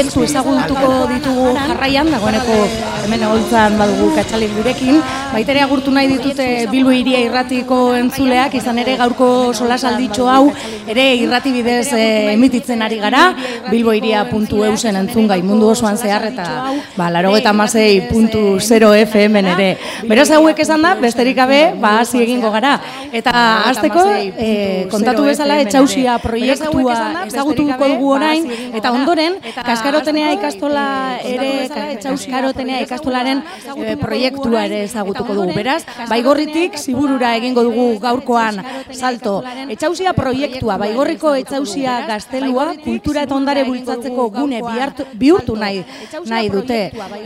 proiektu ezagutuko ditugu jarraian, dagoeneko hemen holtzan badugu katxalin gurekin, baitere agurtu nahi ditute Bilbo iria irratiko entzuleak, izan ere gaurko solasalditxo hau, ere irrati bidez eh, emititzen ari gara, bilboiria.eusen entzun gai mundu osoan zehar eta ba, laro eta masei puntu zero FM ere. Beraz hauek esan da, besterik gabe, ba, hasi egingo gara. Eta azteko, eh, kontatu bezala, etxausia proiektua ezagutuko dugu orain, eta ondoren, kaskarotenea ikastola ere, kaskarotenea ikastolaren eh, proiektua ere ezagutuko dugu. Beraz, baigorritik, ziburura egingo dugu gaurkoan salto. Etxausia proiektua, baigorriko etxausia gaztelua, kultura eta ondare bultzatzeko gune bihurtu nahi, nahi dute.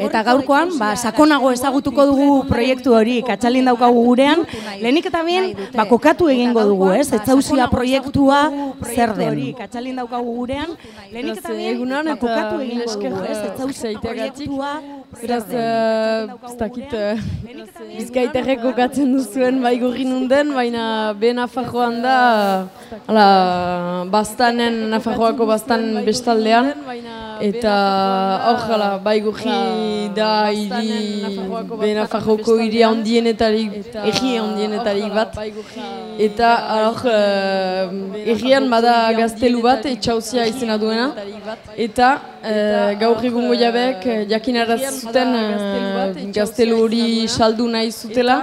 Eta gaurkoan, ba, sakonago ezagutuko dugu proiektu hori, katxalin daukagu gurean, lehenik eta bien, ba, kokatu egingo dugu, ez? Etxausia proiektua zer den. Katxalin daukagu gurean, lehenik eta bien, ba, kokatu egingo dugu, ez? Etxausia proiektua Beraz, ez dakit, bizkaiterrek kokatzen duzuen bai gurri nunden, baina ben afajoan da, ala, bastanen, afajoako bastan bestaldean, eta hor, bai gurri da, iri, ben afajoko iri handienetarik, egi handienetarik bat, eta hor, egian bada gaztelu bat, etxauzia izena duena, eta gaur egungo jabek, jakinaraz zuten gaztelu hori saldu nahi zutela,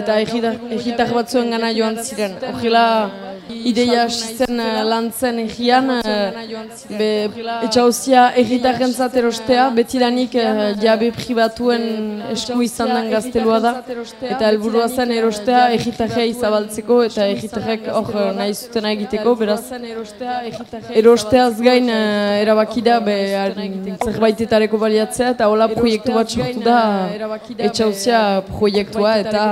eta egitak batzuen gana joan ziren. Horrela, ideia zen lan zen egian, be, etxauzia egitaren zaterostea, betidanik jabe pribatuen esku izan den gaztelua da, eta helburua zen erostea egitakea izabaltzeko, eta egitakek hor nahi zuten egiteko, beraz, erosteaz gain erabaki da, be, zerbaitetareko baliatzea, eta hola proiektu bat sortu da, etxauzia proiektua, eta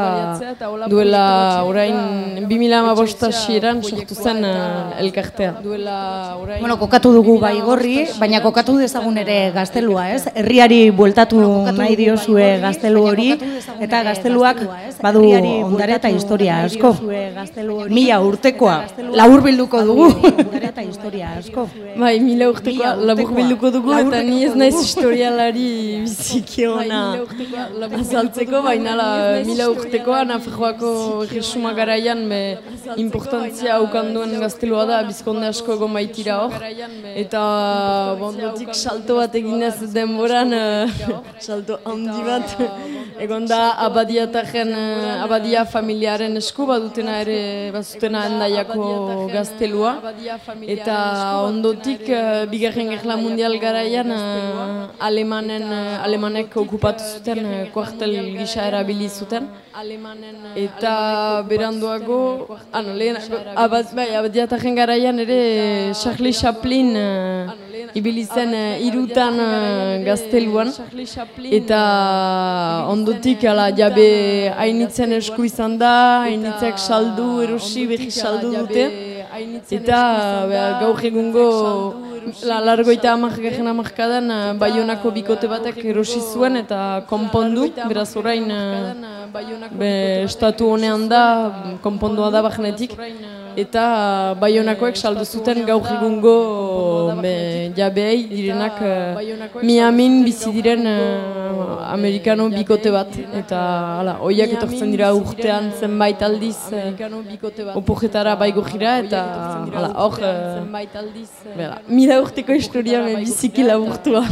duela orain 2000 amabosta xieran, sortu zen uh, elkartea. Bueno, kokatu dugu baigorri, baina kokatu dezagun ere gaztelua, ez? Herriari bueltatu nahi diozue gaztelu hori, eta gazteluak badu ondare eta historia asko. Mila urtekoa, labur bilduko dugu. eta historia asko. Bai, mila urtekoa labur bilduko dugu, eta ni ez naiz historialari biziki ona azaltzeko, baina mila urtekoa, nafarroako resuma garaian, be, importantzia haukanduen gaztelua da, bizkonde asko egon baitira hor. Eta bondotik salto bat eginez denboran, salto handi bat, egon da abadiataren, abadia familiaren esku, badutena ere, bazutena endaiako gaztelua. Eta ondotik, bigarren gerla mundial garaian, alemanen, alemanek okupatu zuten, kuartel gisa erabili zuten. Eta beranduago, ano, lehen, abaz, bai, abadiataren garaian ere Charlie Chaplin ibili zen irutan gazteluan eta ondotik ala jabe hainitzen esku izan da, hainitzak saldu, erosi, behi saldu dute. eta gaur egungo La largoita amak gehen amakkadan Bayonako bikote batek erosi zuen eta konpondu, beraz orain be, estatu honean da, konpondua da bajenetik eta baionakoek saldu zuten gaur egungo jabeei direnak uh, Miamin bizi diren uh, amerikano bikote bat. eta hala hoiak etortzen dira urtean zenbait aldiz uh, opojetara baigo jira eta hala hor uh, mila urteko historia biziki laburtua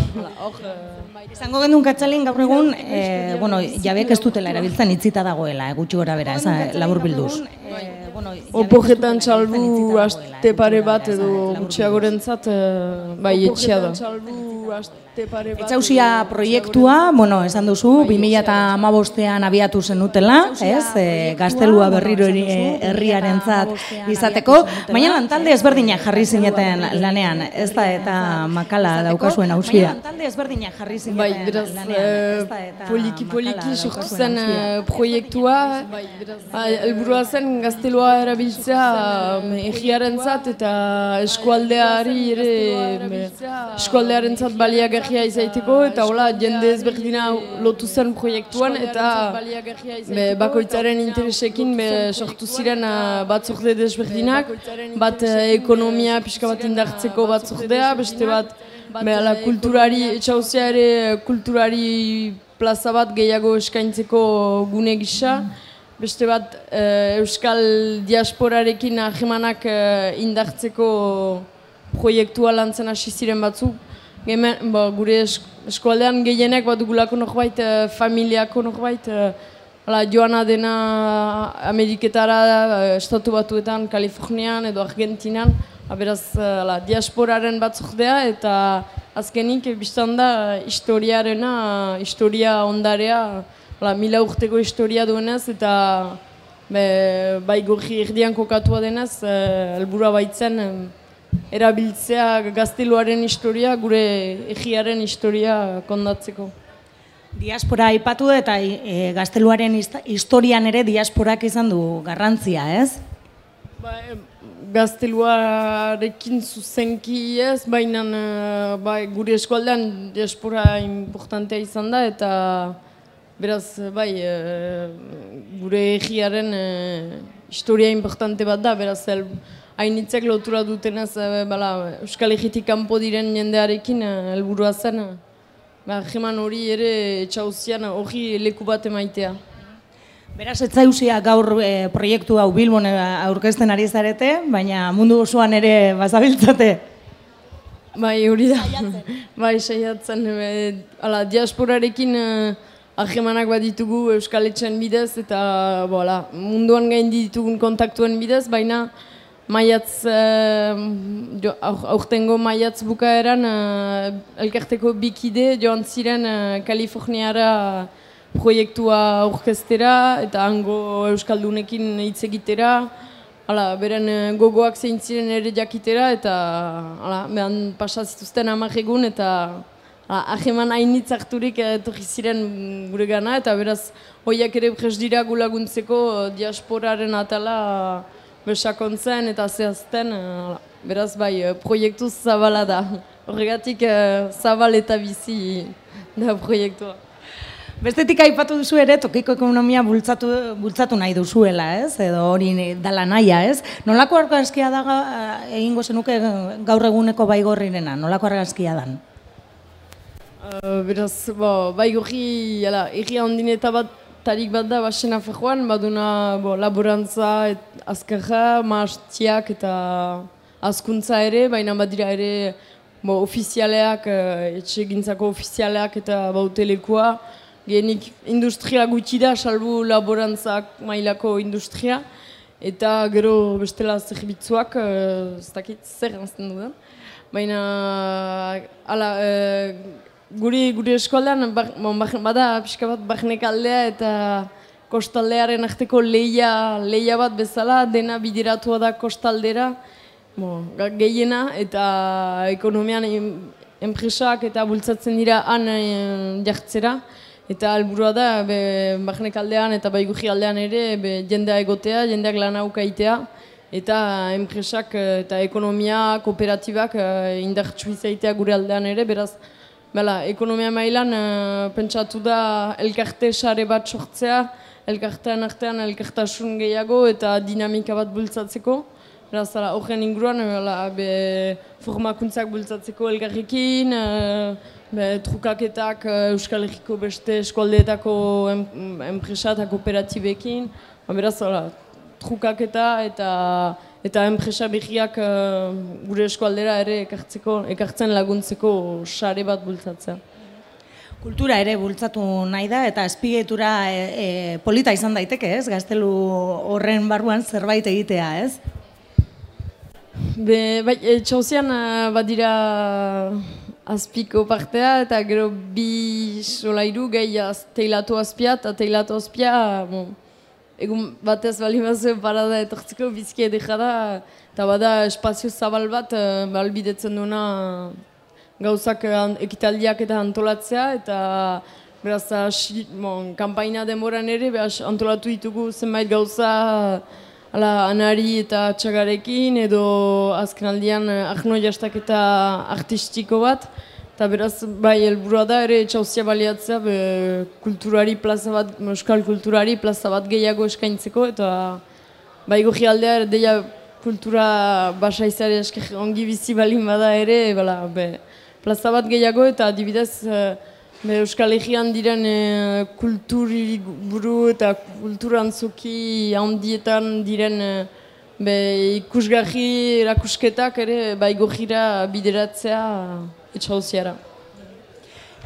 Izango gendun katxalin gaur egun, eh, bueno, jabek ez dutela erabiltzen itzita dagoela, eh, gutxi gora bera, labur bilduz. Opojetan txalbu aste pare bat edo gutxiagorentzat bai etxea da. Etxausia proiektua, bueno, esan duzu, 2008an abiatu zenutela, ez, e, gaztelua berriro herriaren zat izateko, baina lantalde ezberdinak jarri zineten lanean, ez da eta makala daukazuen hausia. Lantalde ezberdinak jarri bai, beraz, lanean, poliki-poliki sortu zen proiektua, elburua zen gaztelua erabiltzea egiaren zat eta eskualdeari ere eskualdearen zat baliagarria izaiteko eta hola jende ezberdina lotu zen proiektuan eta be, bakoitzaren interesekin be, sortu ziren uh, bat zorde desberdinak, bat ekonomia pixka bat indartzeko bat zordea, beste bat Behala, kulturari, etxauzia ere kulturari plaza bat gehiago eskaintzeko gune gisa. Beste bat, Euskal diasporarekin ahemanak indartzeko proiektua lantzen hasi ziren batzuk. Gemen, bo, gure eskualdean gehienek bat dugulako norbait, uh, familiako norbait, uh, joana dena Ameriketara, estatu batuetan, Kalifornian edo Argentinan, beraz, uh, diasporaren batzuk dea, eta azkenik, biztan da, historiarena, historia ondarea, la, mila urteko historia duenez, eta be, bai gorri erdian kokatua denez, uh, elbura baitzen, erabiltzea gazteluaren historia, gure egiaren historia kondatzeko. Diaspora aipatu eta e, gazteluaren historian ere diasporak izan du garrantzia, ez? Ba, gazteluarekin zuzenki ez, baina ba, gure eskualdean diaspora importantea izan da, eta beraz, bai, e, gure egiaren e, historia importante bat da, beraz, el, hainitzek lotura dutenez bala, Euskal Egitik kanpo diren jendearekin eh, helburua zen. Ba, jeman hori ere etxauzian hori leku bat emaitea. Beraz, ez gaur e, proiektu hau Bilbon aurkezten ari zarete, baina mundu osoan ere bazabiltzate. Bai, hori da. bai, saiatzen. E, ala, diasporarekin e, ahemanak bat ditugu Euskal Etxen bidez, eta bola, munduan gain ditugun kontaktuen bidez, baina maiatz, uh, aurtengo maiatz bukaeran uh, elkarteko bikide joan ziren uh, Kaliforniara proiektua aurkeztera eta hango Euskaldunekin hitz egitera. Hala, beren gogoak zein ziren ere jakitera eta hala, behan pasazituzten amak egun eta aheman hainitz harturik etorri ziren gure gana eta beraz hoiak ere pres dira gulaguntzeko diasporaren atala besakontzen eta zehazten, uh, beraz bai, proiektu zabala da. Horregatik zabal eta bizi da proiektua. Bestetik aipatu duzu ere, tokiko ekonomia bultzatu, bultzatu nahi duzuela, ez? Edo hori dala naia, ez? Nolako argazkia da egingo zenuke gaur eguneko baigorrirena? Nolako argazkia dan? Uh, beraz, bo, baigorri, erri handineta bat tarik bat da basena fejoan, baduna bo, laborantza, et, azkarra, maastiak eta azkuntza ere, baina badira ere bo, ofizialeak, uh, etxe gintzako ofizialeak eta bautelekua. Genik industria gutxi da, salbu laborantzak mailako industria. Eta gero bestela zerbitzuak, uh, ez dakit zer gantzen du da. Baina, ala, uh, guri guri eskoldean bada pixka bat bahnek aldea eta kostaldearen arteko leia, leia bat bezala dena bidiratua da kostaldera bo, gehiena eta ekonomian enpresak eta bultzatzen dira han e, jartzera eta alburua da be, bahnek aldean eta baiguji aldean ere be, jendea egotea, jendeak lan aukaitea eta enpresak eh, eta ekonomia kooperatibak e, indartsu izaitea gure aldean ere, beraz Bela, ekonomia mailan uh, pentsatu da elkarte sare bat sortzea, elkartean artean elkartasun gehiago eta dinamika bat bultzatzeko. Beraz, horren inguruan, bela, be, formakuntzak bultzatzeko elgarrekin, uh, be, trukaketak uh, Euskal Herriko beste eskualdeetako enpresa eta kooperatibekin. Ba, beraz, trukaketa eta eta enpresa behiak uh, gure eskualdera ere ekartzeko, ekartzen laguntzeko sare bat bultzatzea. Kultura ere bultzatu nahi da eta espietura e, e, polita izan daiteke, ez? Gaztelu horren barruan zerbait egitea, ez? Be, bai, e, badira azpiko partea eta gero bi solairu gehi az, teilatu azpia eta teilatu azpia, bon, egun batez bali mazue parada etortzeko bizki edeka da, eta bada espazio zabal bat balbidetzen duena gauzak ekitaldiak eta antolatzea, eta beraz, bon, kampaina denboran ere, beraz, antolatu ditugu zenbait gauza ala, anari eta txagarekin, edo azken aldian eh, ahno jastak eta artistiko bat, Eta beraz, bai, helburua da ere txauzia baliatzea be, kulturari plaza bat, euskal kulturari plaza bat gehiago eskaintzeko, eta bai goji aldea deia kultura basa izare ongi bizi balin bada ere, bala, be, plaza bat gehiago eta adibidez e, Euskal Herrian diren e, kulturi buru eta kulturantzuki handietan diren e, be, ikusgarri erakusketak ere baigo gira bideratzea etxauziara.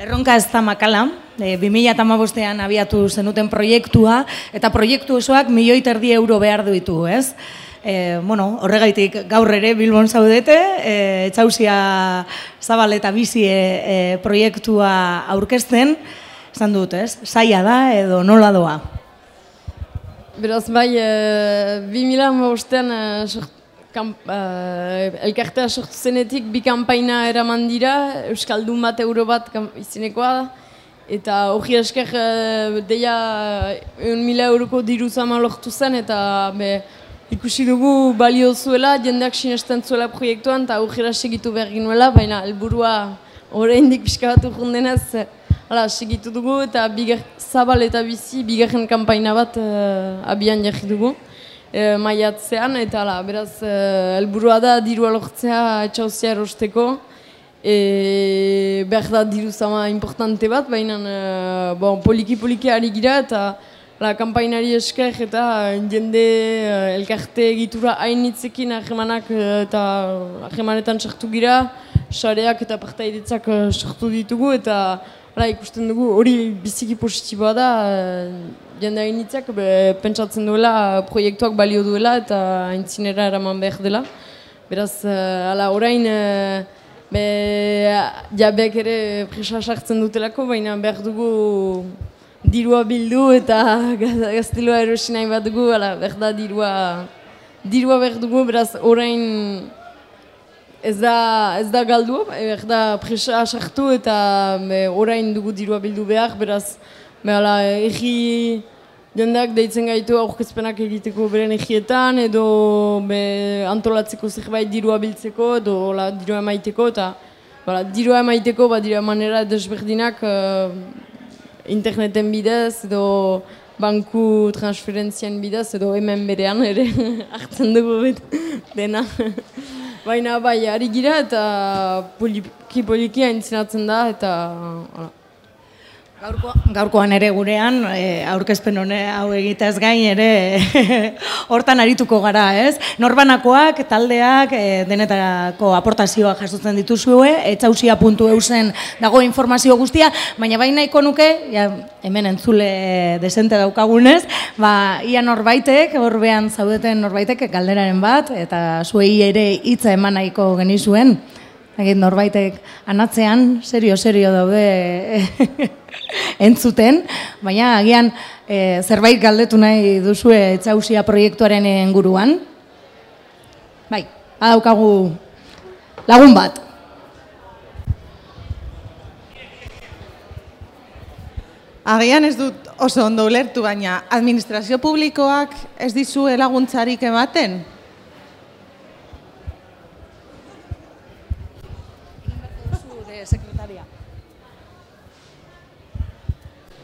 Erronka ez da makala, e, 2008an abiatu zenuten proiektua, eta proiektu osoak milioi terdi euro behar duitu, ez? E, bueno, horregaitik gaur ere Bilbon zaudete, e, etxausia zabal eta bizi e, e, proiektua aurkezten, esan dut, ez? Zaila da edo nola doa? Beraz, bai, e, 2008an e, Uh, elkartea sortu zenetik bi kanpaina eraman dira, Euskaldun bat, euro bat izinekoa da. Eta hori esker uh, deia egun mila euroko diru zama lortu zen eta be, ikusi dugu balio zuela, jendeak sinesten zuela proiektuan eta hori segitu behar ginuela, baina helburua oraindik pixka bat urrundenez hala, segitu dugu eta bigar, zabal eta bizi bigarren kanpaina bat uh, abian jarri dugu e, maiatzean, eta la, beraz, e, helburua da dirua lortzea etxauzia erosteko. E, behar da diru zama importante bat, baina e, bon, poliki-poliki ari gira eta la, kampainari esker eta jende e, elkarte egitura hainitzekin ahemanak eta ahemanetan sartu gira, sareak eta partaidetzak sartu ditugu eta Hala, ikusten dugu hori biziki positiboa da, e, jende hainitzak pentsatzen duela proiektuak balio duela eta haintzinera eraman behar dela. Beraz, uh, hala, orain, uh, be, jabeak ere presa sartzen dutelako, baina behar dugu dirua bildu eta gaztelua erosi nahi bat dugu, hala, behar da dirua, dirua behar dugu, beraz, orain, Ez da, ez da galdu, er da presa sartu eta me, orain dugu dirua bildu behar, beraz, me ala, egi jendeak deitzen gaitu aurkezpenak egiteko beren egietan, edo be, antolatzeko zerbait dirua biltzeko, edo la, dirua emaiteko, eta bala, dirua emaiteko badira manera desberdinak uh, interneten bidez, edo banku transferentzien bidez, edo hemen berean ere hartzen dugu dena. Baina bai, ari gira eta poliki-poliki aintzinatzen da eta... Gaurko, gaurkoan ere gurean, e, aurkezpen hone hau egitez gain ere hortan arituko gara, ez? Norbanakoak, taldeak, e, denetako aportazioa jasotzen dituzue, etxausia.eusen dago informazio guztia, baina baina nahiko nuke, ja, hemen entzule desente daukagunez, ba, ia norbaitek, horbean zaudeten norbaitek, galderaren bat, eta zuei ere hitza eman nahiko genizuen, egin norbaitek anatzean, serio-serio daude entzuten, baina agian e, zerbait galdetu nahi duzue etxausia proiektuaren inguruan. Bai, badaukagu lagun bat. Agian ez dut oso ondo ulertu, baina administrazio publikoak ez dizue laguntzarik ematen?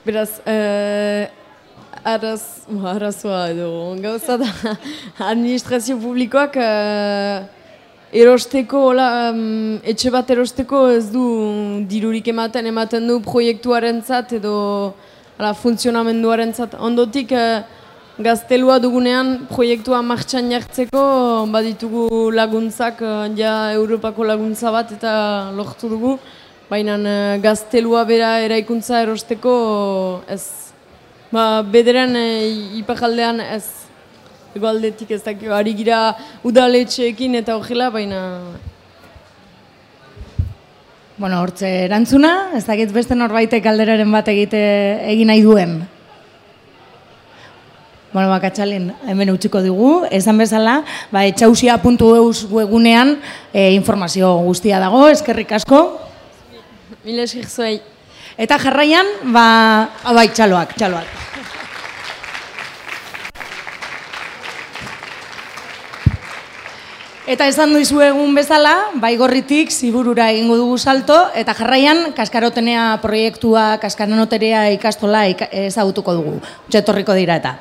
Beraz, uh, araz, arazoa edo, gauza da, administrazio publikoak uh, erosteko, ola, um, etxe bat erosteko ez du dirurik ematen, ematen du proiektuaren zat edo ala, funtzionamenduaren zat. Ondotik, uh, gaztelua dugunean proiektua martxan jartzeko, baditugu laguntzak, ja Europako laguntza bat eta lortu dugu. Baina uh, gaztelua bera eraikuntza erosteko ez. Ba, bederen uh, ipajaldean ez. Ego aldetik ez dakio, ari gira udaletxeekin eta horrela, baina... Bueno, hortze erantzuna, ez dakit beste norbaitek galderaren bat egite egin nahi duen. Bueno, bakatxalin, hemen utziko dugu, esan bezala, ba, etxausia.eus webunean e, informazio guztia dago, eskerrik asko. Mila esik zuei. Eta jarraian, ba, abai, txaloak, txaloak. Eta esan duizu egun bezala, baigorritik ziburura egingo dugu salto, eta jarraian, kaskarotenea proiektua, kaskaranoterea ikastola ezagutuko dugu. Txetorriko dira eta.